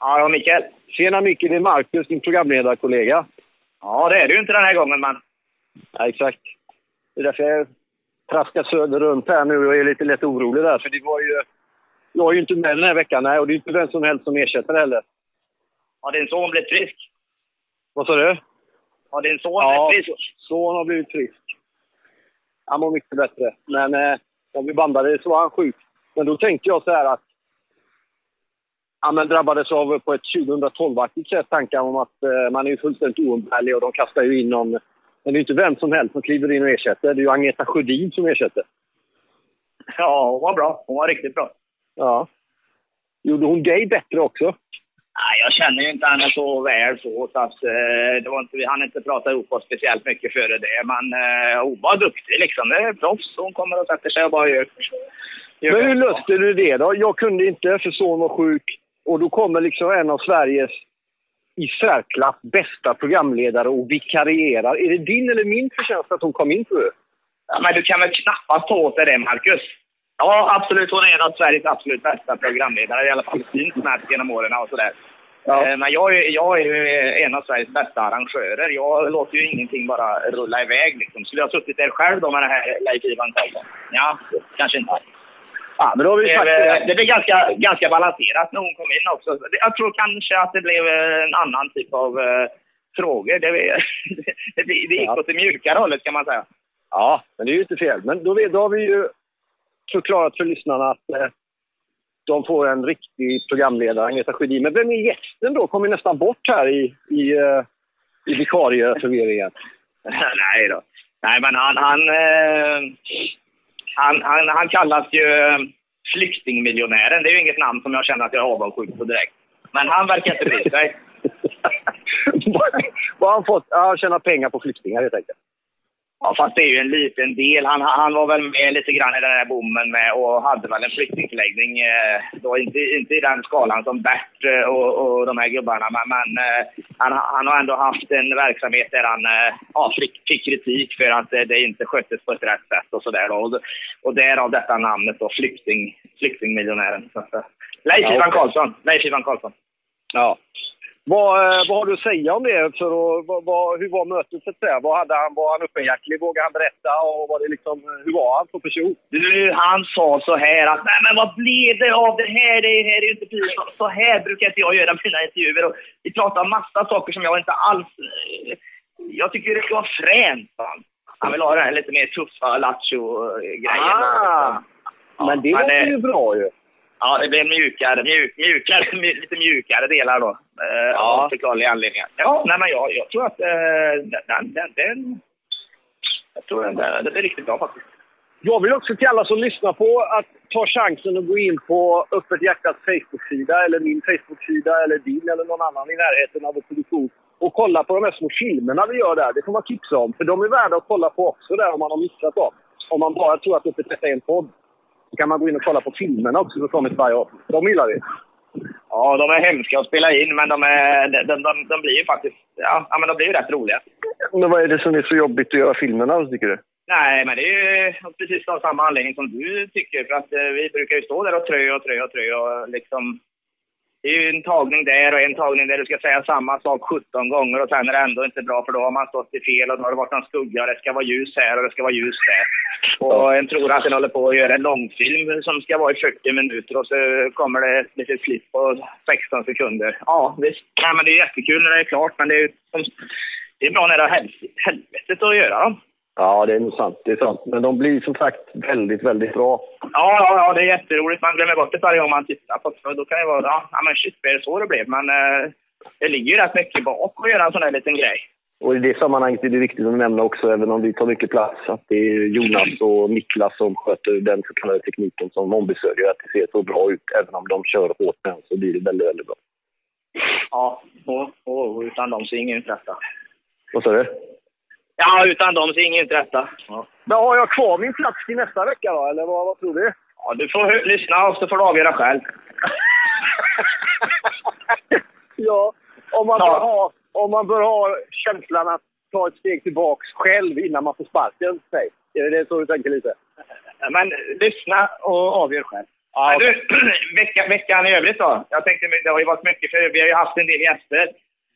Ja, ja, Mikael. Tjena Micke, det är Marcus, din programledarkollega. Ja, det är du inte den här gången, men... Ja, exakt. Det är därför jag traskar söder runt här nu och är lite lätt orolig där. För det var ju... Jag är ju inte med den här veckan, nej. Och det är inte vem som helst som ersätter heller. Har din son blivit frisk? Vad sa du? Har din son Ja, blivit frisk? son har blivit frisk. Han mår mycket bättre. Men eh, när vi bandade så var han sjuk. Men då tänkte jag så här att ja, men drabbades av på ett 2012-aktigt sätt tankar om att eh, man är fullständigt oumbärlig och de kastar ju in någon... Men det är ju inte vem som helst som kliver in och ersätter. Det är ju Agneta Sjödin som ersätter. Ja, hon var bra. Hon var riktigt bra. Ja. Gjorde hon dig bättre också? Nej, jag känner ju inte henne så väl så, så att, eh, det var inte, vi hann inte prata ihop oss speciellt mycket före det. Men eh, hon var duktig liksom. Det är proffs. Hon kommer och sätter sig och bara gör... gör Men hur löste du det då? Jag kunde inte för son var sjuk. Och då kommer liksom en av Sveriges i särklass bästa programledare och vikarierar. Är det din eller min förtjänst att hon kom in tror du? Ja, men du kan väl knappast ta åt dig det, Marcus? Ja, absolut. Hon är en av Sveriges absolut bästa programledare, i alla fall syns mest genom åren och sådär. Ja. Eh, Men jag är, jag är ju en av Sveriges bästa arrangörer. Jag låter ju ingenting bara rulla iväg. Liksom. Skulle jag suttit där själv då med den här Leif Ivan? Ja, kanske inte. Ja, men då har vi Det, sagt det. det blev ganska, ganska balanserat när hon kom in också. Jag tror kanske att det blev en annan typ av eh, frågor. Det, det, det gick Ja. åt det mjukare hållet kan man säga. Ja, men det är ju inte fel. Men då, då har vi ju förklarat för lyssnarna att eh, de får en riktig programledare, Agneta Sjödin. Men vem är gästen då? Kommer nästan bort här i, i, eh, i vikarieförvirringen. Nej då. Nej, men han, han, eh, han, han, han kallas ju eh, flyktingmiljonären. Det är ju inget namn som jag känner att jag är avundsjuk på direkt. Men han verkar inte bry sig. Vad har han fått? Ja, han tjänar pengar på flyktingar helt enkelt. Ja, fast det är ju en liten del. Han, han var väl med lite grann i den här bommen med och hade väl en flyktingförläggning. Eh, då inte, inte i den skalan som Bert eh, och, och de här gubbarna, men, men eh, han, han har ändå haft en verksamhet där han eh, ja, fick, fick kritik för att eh, det inte sköttes på ett rätt sätt och sådär. Och, och därav detta namnet då, flykting, flyktingmiljonären. Eh, Leif Ja, Ivan okej. Karlsson. Leif Ivan Karlsson. Ja. Vad, eh, vad har du att säga om det? För att, vad, vad, hur var mötet så att säga? Vad hade han, var han öppenhjärtig? Vågade han berätta? Och var det liksom, hur var han som person? Du, han sa så här att nej men vad blev det av det här? Det här är ju inte pinsamt. Så här brukar inte jag göra mina intervjuer. Och vi pratar om massa saker som jag inte alls... eh, Jag tycker det ska vara fränt. fan. Han vill ha det här lite mer tuffa lattjo-grejen. Ah. Men det låter ju bra ju. Ja, det blir mjukare, mjuk, mjukare, mj- lite mjukare delar då. Eh, Ja. Av förklarliga anledningar. Ja, nej men jag, jag tror att eh, den, den, den... Jag tror den, den, det blir riktigt bra faktiskt. Jag vill också till alla som lyssnar på att ta chansen att gå in på Öppet Hjärtats Facebook-sida eller min Facebook-sida eller din eller någon annan i närheten av vår produktion och kolla på de här små filmerna vi gör där. Det får man tipsa om, för de är värda att kolla på också där om man har missat dem. Om man bara tror att Öppet Hjärta är en podd så kan man gå in och kolla på filmerna också som kommit varje avsnitt. De gillar vi. Ja, de är hemska att spela in, men de, är, de, de, de, blir ju faktiskt... Ja, ja, men de blir ju rätt roliga. Men vad är det som är så jobbigt att göra filmerna, tycker du? Nej, men det är ju precis av samma anledning som du tycker. För att eh, vi brukar ju stå där och trö och trö och trö och liksom... Det är ju en tagning där och en tagning där du ska säga samma sak 17 gånger och sen är det ändå inte bra för då har man stått i fel och då har det varit någon skugga och det ska vara ljus här och det ska vara ljus där. Och en tror att den håller på att göra en långfilm som ska vara i 40 minuter och så kommer det ett litet klipp på 16 sekunder. Ja, visst. Nej, men det är jättekul när det är klart men det är, det är bra när det har hel- helvetet att göra dem. Ja, det är nog sant. Det är sant. Men de blir som sagt väldigt, väldigt bra. Ja, ja, ja, det är jätteroligt. Man glömmer bort det varje gång man tittar på det. Då kan det vara, ja, ja men shit, är det så det blev? Men eh, det ligger ju rätt mycket bak att göra en sån här liten grej. Och i det sammanhanget är det viktigt att nämna också, även om vi tar mycket plats, att det är Jonas och Niklas som sköter den så kallade tekniken som ombesörjer att det ser så bra ut. Även om de kör hårt med så blir det väldigt, väldigt bra. Ja, och, och utan dem så är ingen detta. Vad sa du? Ja, utan dem så är ingen detta. Ja. Men har jag kvar min plats till nästa vecka då, eller vad, vad tror du? ja, du får lyssna och så får du avgöra själv. ja, om man, Ja. Bör ha, om man bör ha känslan att ta ett steg tillbaks själv innan man får sparken, säg. Är det så du tänker lite? Men lyssna och avgör själv. Ja. du, vecka, veckan i övrigt då? Jag tänkte, det har ju varit mycket, för vi har ju haft en del gäster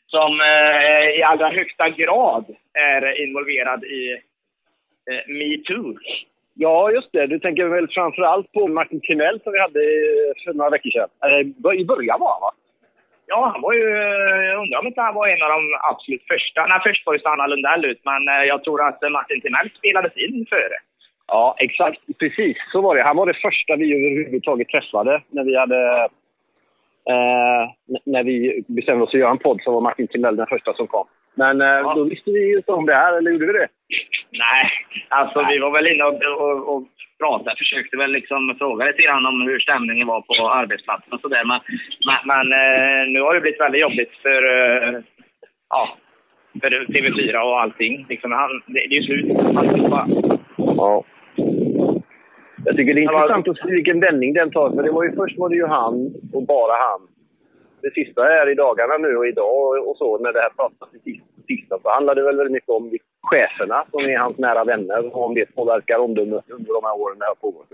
som eh, i allra högsta grad är involverad i eh, metoo. Ja, just det. Du tänker väl framför allt på Martin Timell som vi hade för några veckor sedan. I början var han, va? Ja, han var ju... Jag undrar om inte han var en av de absolut första. Nej, först var ju Sanna Lundell ut, men eh, jag tror att Martin Timell spelades in före. Ja, exakt. Precis så var det. Han var det första vi överhuvudtaget träffade när vi hade... Eh, när vi bestämde oss för att göra en podd så var Martin Timell den första som kom. Men eh, ja. då visste vi ju inte om det här, eller gjorde vi det? Nej, alltså vi var väl inne och, och, och pratade, försökte väl liksom fråga lite grann om hur stämningen var på arbetsplatsen och sådär. Men, men, men eh, nu har det blivit väldigt jobbigt för, eh, ja, för TV4 och allting. Liksom, han, det, det är ju slut alltihopa. Ja. Jag tycker det är intressant att se vilken vändning den tar. För det var ju, först var det ju han och bara han. Det sista är i dagarna nu och idag och så när det här pratas i tisdag så handlar det väl väldigt mycket om cheferna som är hans nära vänner och om det påverkar omdömet under de här åren det här pågår.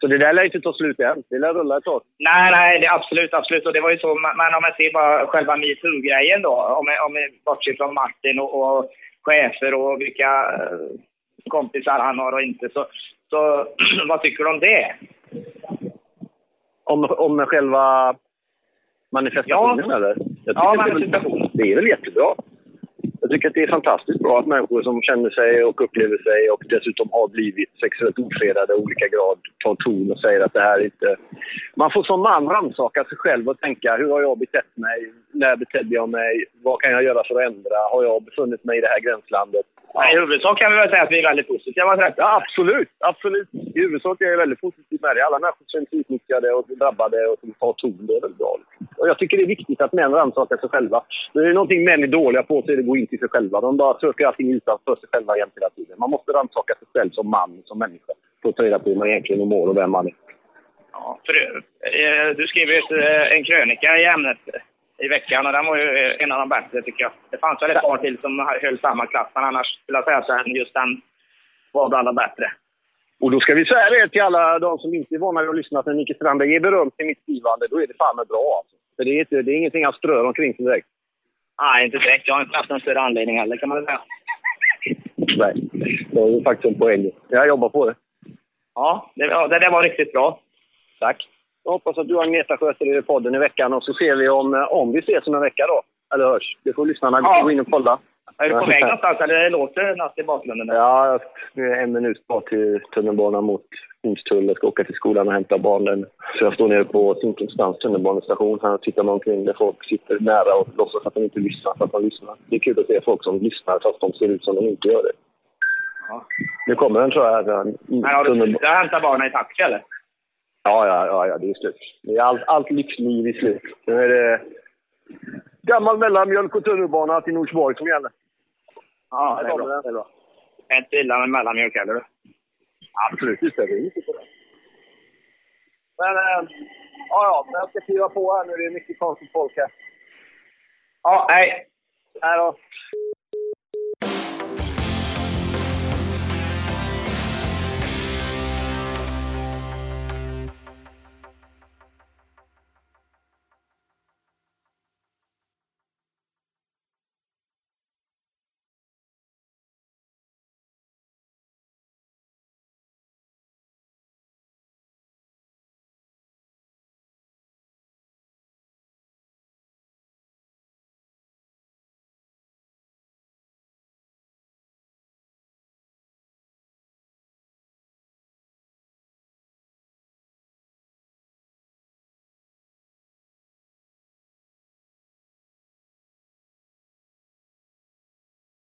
Så det där lär inte ta slut än. Det lär rulla ett tag. Nej, nej, det absolut, absolut. Och det var ju så, men om man ser bara själva metoo-grejen då, om, om vi bortser från Martin och, och chefer och vilka eh, kompisar han har och inte, så, så vad tycker du om det? Om, om själva manifestationen ja. eller? ja, manifestationen. Det är väl jättebra. Jag tycker att det är fantastiskt bra att människor som känner sig och upplever sig och dessutom har blivit sexuellt ofredade i olika grad tar ton och säger att det här inte... Man får som man rannsaka sig själv och tänka hur har jag betett mig? När betedde jag mig? Vad kan jag göra för att ändra? Har jag befunnit mig i det här gränslandet? Ja. I huvudsak kan vi väl säga att vi är väldigt positiva till detta. Ja, absolut, absolut. I huvudsak är jag väldigt positiv med det. Alla människor som känner sig utnyttjade och drabbade och som tar ton, det är väldigt bra. Och jag tycker det är viktigt att män rannsakar sig själva. Det är någonting män är dåliga på så är det att gå in till sig själva. De bara söker allting utanför sig själva jämt hela tiden. Man måste rannsaka sig själv som man, som människa. För att ta reda på hur man egentligen mår och vem man är. Ja, för, eh, du skriver eh, en krönika i ämnet i veckan och den var ju en av de bättre tycker jag. Det fanns väl ett par till som höll samma klass, men annars skulle jag säga så här, just den var bland de bättre. Och då ska vi säga det till alla de som inte är vana vid att lyssna när Micke Strandberg ger beröm till mitt skrivande, då är det fan bra alltså. För det är, inte, det är ingenting han strör omkring sig direkt. Nej, inte direkt. Jag har inte haft någon större anledning heller kan man säga. Nej, det är faktiskt en poäng. Jag jobbar på det. Ja, det, det, det var riktigt bra. Tack. Jag hoppas att du och Agneta sköter podden i veckan och så ser vi om, om vi ses om en vecka då. Eller hörs. Det får lyssnarna ja. gå in och kolla. Är du på väg någonstans eller låter det något i bakgrunden? Ja, det är en minut kvar till tunnelbanan mot Jag ska åka till skolan och hämta barnen. Så jag står nere på Zinkensdamms tunnelbanestation här och tittar mig omkring där folk sitter nära och låtsas att de inte lyssnar för att de lyssnar. Det är kul att se folk som lyssnar fast de ser ut som de inte gör det. Ja. Nu kommer den tror jag. Här, Men har du hämta barnen i taxi eller? Ja, ja, ja, ja, det är slut. Det är allt, allt lyxliv i slut. Nu är det gammal mellanmjölk och tunnelbana till Norsborg som gäller. Ja, det är bra. Det är bra. Inte illa med mellanmjölk heller du. Absolut, det. Det. Men, äh, ja, ja, men jag ska kliva på här nu. Det är mycket konstigt folk här. Ja, hej. Hej då.